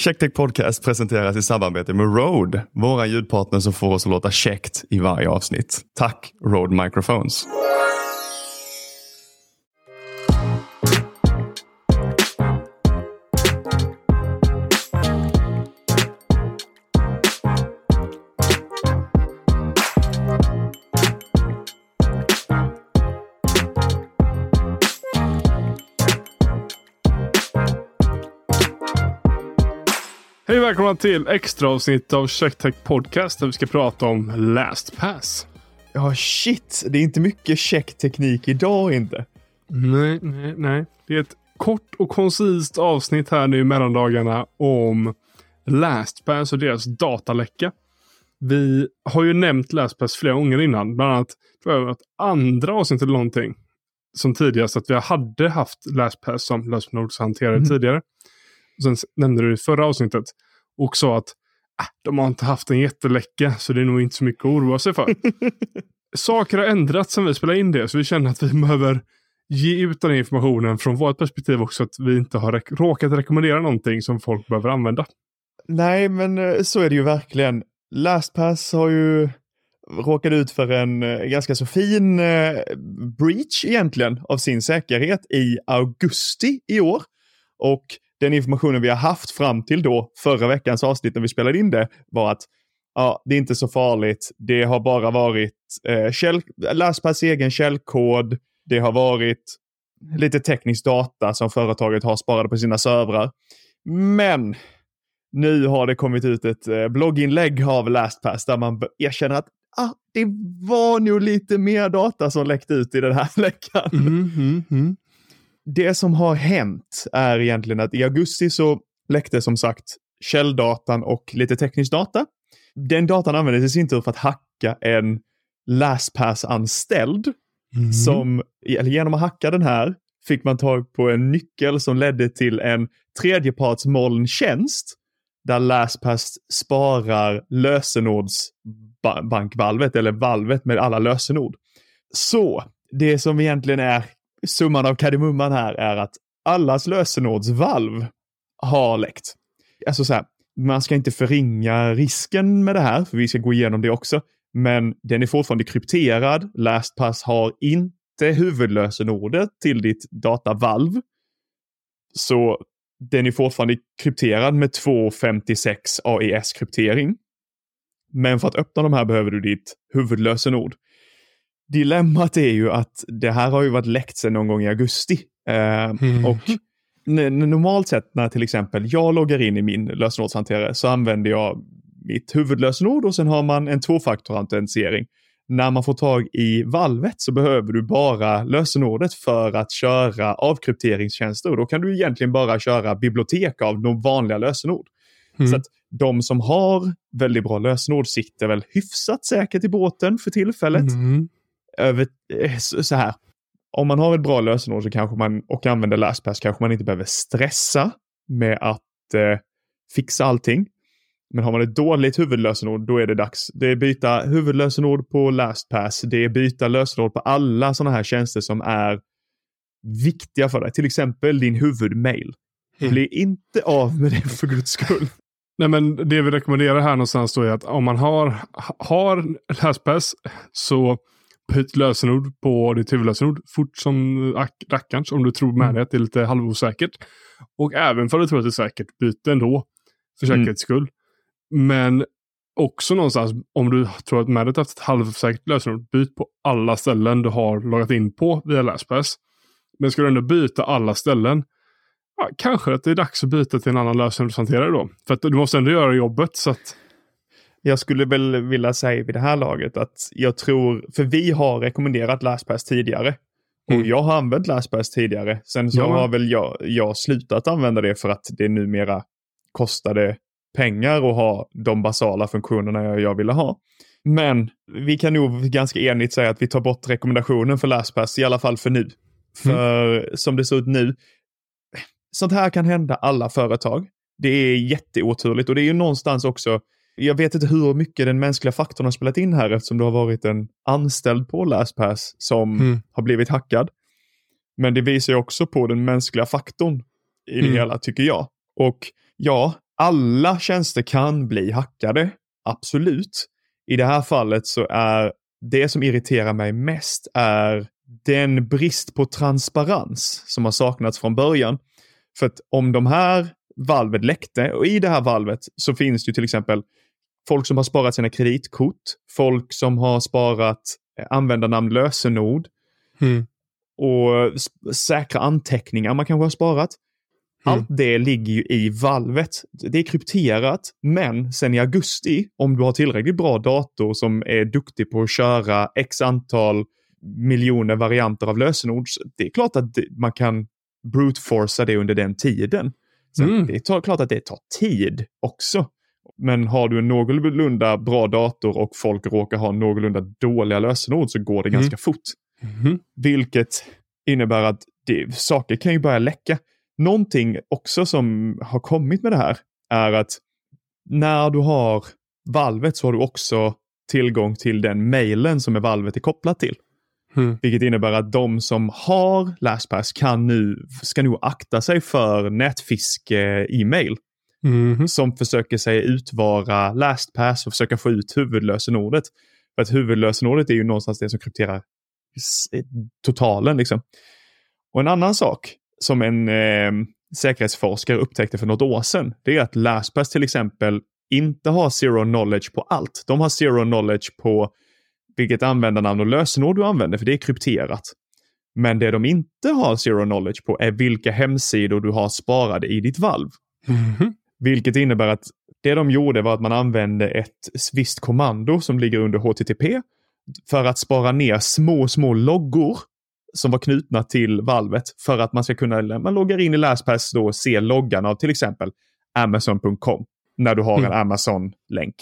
Checktech Podcast presenteras i samarbete med Rode, våra ljudpartner som får oss att låta käckt i varje avsnitt. Tack Rode Microphones! Hej och välkomna till extra avsnitt av Checktech Podcast där vi ska prata om LastPass. Ja, shit. Det är inte mycket checkteknik idag inte. Nej, nej, nej. Det är ett kort och koncist avsnitt här nu i mellandagarna om LastPass och deras dataläcka. Vi har ju nämnt LastPass flera gånger innan. Bland annat tror jag att andra avsnitt eller någonting. Som tidigast att vi hade haft LastPass som lösenordshanterare Mm. tidigare. Sen nämnde du i förra avsnittet och sa att äh, de har inte haft en jätteläcka så det är nog inte så mycket att oroa sig för. Saker har ändrats sen vi spelade in det så vi känner att vi behöver ge ut den informationen från vårt perspektiv också att vi inte har rek- råkat rekommendera någonting som folk behöver använda. Nej, men eh, så är det ju verkligen. LastPass har ju råkat ut för en eh, ganska så fin eh, breach egentligen av sin säkerhet i augusti i år. Och den informationen vi har haft fram till då, förra veckans avsnitt när vi spelade in det, var att ja, det är inte så farligt. Det har bara varit eh, käll, LastPass egen källkod. Det har varit lite teknisk data som företaget har sparade på sina servrar. Men nu har det kommit ut ett eh, blogginlägg av LastPass där man erkänner att ah, det var nog lite mer data som läckte ut i den här läckan. Mhm, mhm, mhm. Det som har hänt är egentligen att i augusti så läckte som sagt källdatan och lite teknisk data. Den datan användes i sin tur för att hacka en LastPass-anställd som, eller genom att hacka den här, fick man tag på en nyckel som ledde till en tredjeparts molntjänst där LastPass sparar lösenordsbankvalvet eller valvet med alla lösenord. Så det som egentligen är summan av kardemumman här är att allas lösenordsvalv har läckt. Alltså så här, man ska inte förringa risken med det här, för vi ska gå igenom det också. Men den är fortfarande krypterad. LastPass har inte huvudlösenordet till ditt datavalv. Så den är fortfarande krypterad med 256 AES-kryptering. Men för att öppna de här behöver du ditt huvudlösenord. Dilemmat är ju att det här har ju varit läckt sedan någon gång i augusti. Eh, Mm. Och normalt sett när till exempel jag loggar in i min lösenordshanterare så använder jag mitt huvudlösenord och sen har man en tvåfaktorautentisering. När man får tag i valvet så behöver du bara lösenordet för att köra avkrypteringstjänster och då kan du egentligen bara köra bibliotek av de vanliga lösenord. Mm. Så att de som har väldigt bra lösenord sitter väl hyfsat säkert i båten för tillfället. Mm. Över, eh, så så här, om man har ett bra lösenord så kanske man, och använder LastPass kanske man inte behöver stressa med att eh, fixa allting. Men har man ett dåligt huvudlösenord, då är det dags. Det är byta huvudlösenord på LastPass. Det är byta lösenord på alla sådana här tjänster som är viktiga för dig. Till exempel din huvudmail. Mm. Bli inte av med det för guds skull. Nej, men det vi rekommenderar här någonstans då är att om man har, har LastPass så byt lösenord på ditt huvudlösenord fort som ack- rackarns om du tror med Mm. dig att det är lite halvosäkert. Och även för att du tror att det är säkert, byt det ändå för Mm. säkerhets skull. Men också någonstans om du tror att med dig haft ett halvsäkert lösenord, byt på alla ställen du har loggat in på via LastPass. Men ska du ändå byta alla ställen, ja, kanske att det är dags att byta till en annan lösenordshanterare då. För att du måste ändå göra jobbet så att Jag skulle väl vilja säga vid det här laget att jag tror, för vi har rekommenderat LastPass tidigare. Och Mm. jag har använt LastPass tidigare. Sen så Ja. har väl jag, jag slutat använda det för att det numera kostade pengar att ha de basala funktionerna jag, jag ville ha. Men vi kan nog ganska enigt säga att vi tar bort rekommendationen för LastPass, i alla fall för nu. För som det ser ut nu, sånt här kan hända alla företag. Det är jätteoturligt och det är ju någonstans också, jag vet inte hur mycket den mänskliga faktorn har spelat in här eftersom det har varit en anställd på LastPass som Mm. har blivit hackad. Men det visar ju också på den mänskliga faktorn i det Mm. hela, tycker jag. Och ja, alla tjänster kan bli hackade, absolut. I det här fallet så är det som irriterar mig mest är den brist på transparens som har saknats från början. För att om de här valvet läckte och i det här valvet så finns det ju till exempel folk som har sparat sina kreditkort, folk som har sparat eh, användarnamn, lösenord Mm. och s- säkra anteckningar man kanske har sparat. Mm. Allt det ligger ju i valvet. Det är krypterat, men sen i augusti, om du har tillräckligt bra dator som är duktig på att köra x antal miljoner varianter av lösenord, det är klart att man kan brute forca det under den tiden. Sen, Mm. Det är klart att det tar tid också. Men har du en någorlunda bra dator och folk råkar ha någorlunda dåliga lösenord så går det Mm. ganska fort. Mhm. Vilket innebär att det, saker kan ju börja läcka. Någonting också som har kommit med det här är att när du har valvet så har du också tillgång till den mailen som är valvet är kopplat till. Mm. Vilket innebär att de som har LastPass kan nu, ska nog akta sig för nätfiske-e-mail Mhm. som försöker sig utvara LastPass och försöka få ut huvudlösenordet. För att huvudlösenordet är ju någonstans det som krypterar totalen. Liksom. Och en annan sak som en eh, säkerhetsforskare upptäckte för något år sedan, det är att LastPass till exempel inte har zero knowledge på allt. De har zero knowledge på vilket användarnamn och lösenord du använder, för det är krypterat. Men det de inte har zero knowledge på är vilka hemsidor du har sparade i ditt valv. Mhm. Vilket innebär att det de gjorde var att man använde ett visst kommando som ligger under HTTP för att spara ner små, små loggor som var knutna till valvet för att man ska kunna, man loggar in i LastPass då, se loggan av till exempel Amazon.com när du har en Mm. Amazon-länk.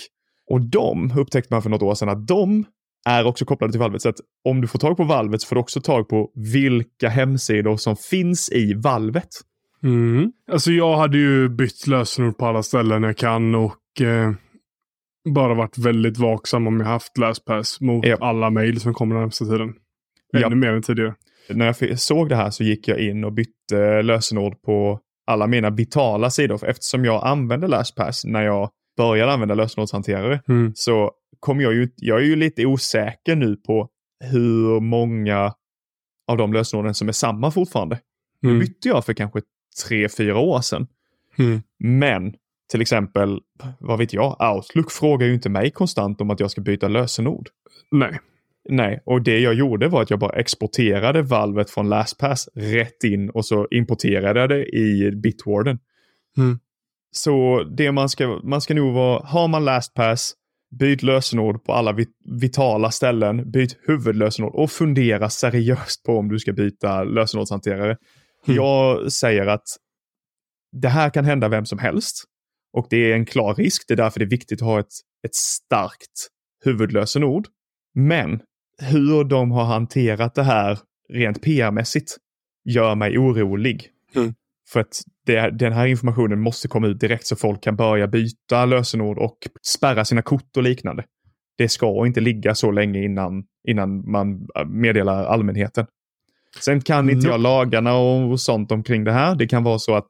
Och de upptäckte man för något år sedan att de är också kopplade till valvet. Så att om du får tag på valvet så får du också tag på vilka hemsidor som finns i valvet. Mm. Alltså jag hade ju bytt lösenord på alla ställen jag kan och eh, bara varit väldigt vaksam om jag haft LastPass mot Ja. alla mejl som kommer den närmsta tiden. Ännu Ja. mer än tidigare. när jag såg det här så gick jag in och bytte lösenord på alla mina vitala sidor. För eftersom jag använde LastPass när jag började använda lösenordshanterare Mm. så kom jag ju, jag är ju lite osäker nu på hur många av de lösenorden som är samma fortfarande. Nu Mm. bytte jag för kanske tre, fyra år sedan. Mm. Men till exempel, vad vet jag, Outlook frågar ju inte mig konstant om att jag ska byta lösenord. Nej. Nej, och det jag gjorde var att jag bara exporterade valvet från LastPass rätt in och så importerade jag det i Bitwarden. Mm. Så det man ska, man ska nog vara, har man LastPass, byt lösenord på alla vit, vitala ställen, byt huvudlösenord och fundera seriöst på om du ska byta lösenordshanterare. Mm. Jag säger att det här kan hända vem som helst och det är en klar risk. Det är därför det är viktigt att ha ett, ett starkt huvudlösenord. Men hur de har hanterat det här rent PR-mässigt gör mig orolig. Mm. För att det, den här informationen måste komma ut direkt så folk kan börja byta lösenord och spärra sina kort och liknande. Det ska inte ligga så länge innan, innan man äh, meddelar allmänheten. Sen kan inte jag lagarna och sånt omkring det här. Det kan vara så att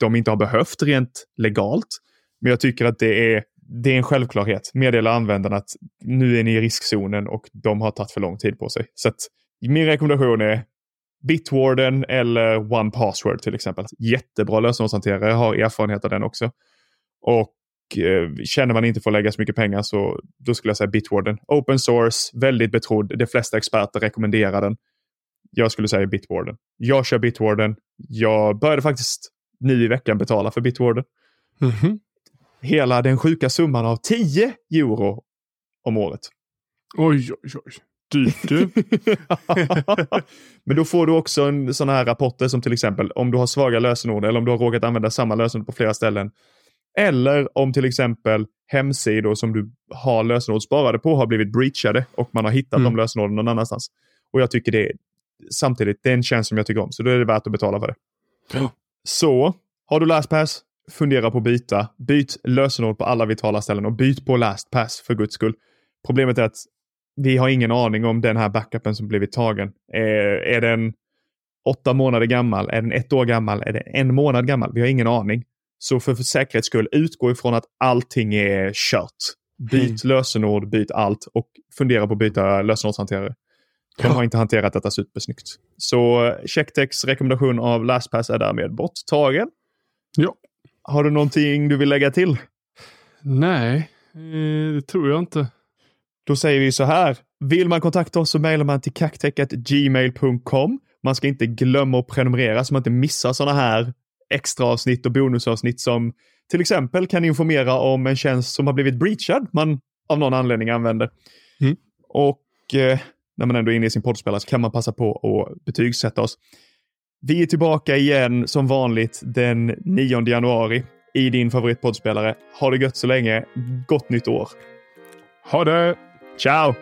de- inte har behövt rent legalt. Men jag tycker att det är, det är en självklarhet. Meddela användarna att nu är ni i riskzonen och de har tagit för lång tid på sig. Så att min rekommendation är Bitwarden eller One Password till exempel. Jättebra lösenordshanterare, jag har erfarenhet av den också. Och eh, känner man inte att lägga så mycket pengar så då skulle jag säga Bitwarden. Open source, väldigt betrodd. De flesta experter rekommenderar den. Jag skulle säga Bitwarden. Jag kör Bitwarden. Jag började faktiskt nu i veckan betala för Bitwarden. Mhm. Hela den sjuka summan av 10 euro om året. Oj, oj, oj. Dyrt du. Men då får du också en sån här rapporter som till exempel om du har svaga lösenord eller om du har råkat använda samma lösenord på flera ställen. Eller om till exempel hemsidor som du har lösenord sparade på har blivit breachade och man har hittat Mm. de lösenorden någon annanstans. Och jag tycker det är samtidigt, det är en tjänst som jag tycker om, så då är det värt att betala för det. Ja. Så, har du LastPass, fundera på att byta. Byt lösenord på alla vitala ställen och byt på LastPass för guds skull. Problemet är att vi har ingen aning om den här backupen som blivit tagen. Är, är den åtta månader gammal? Är den ett år gammal? Är den en månad gammal? Vi har ingen aning. Så för, för säkerhets skull, utgå ifrån att allting är kört. Byt mm. lösenord, byt allt och fundera på att byta lösenordshanterare. De har inte hanterat detta supersnyggt. Så Checktechs rekommendation av LastPass är därmed borttagen. Ja. Har du någonting du vill lägga till? Nej, eh, det tror jag inte. Då säger vi så här. Vill man kontakta oss så mejlar man till kacktech.gmail.com. Man ska inte glömma att prenumerera så man inte missar sådana här extra avsnitt och bonusavsnitt som till exempel kan informera om en tjänst som har blivit breachad man av någon anledning använder. Mm. Och eh, när man ändå är inne i sin poddspelare så kan man passa på att betygsätta oss. Vi är tillbaka igen som vanligt den 9 januari i din favoritpoddspelare. Ha det gött så länge. Gott nytt år! Ha det! Ciao!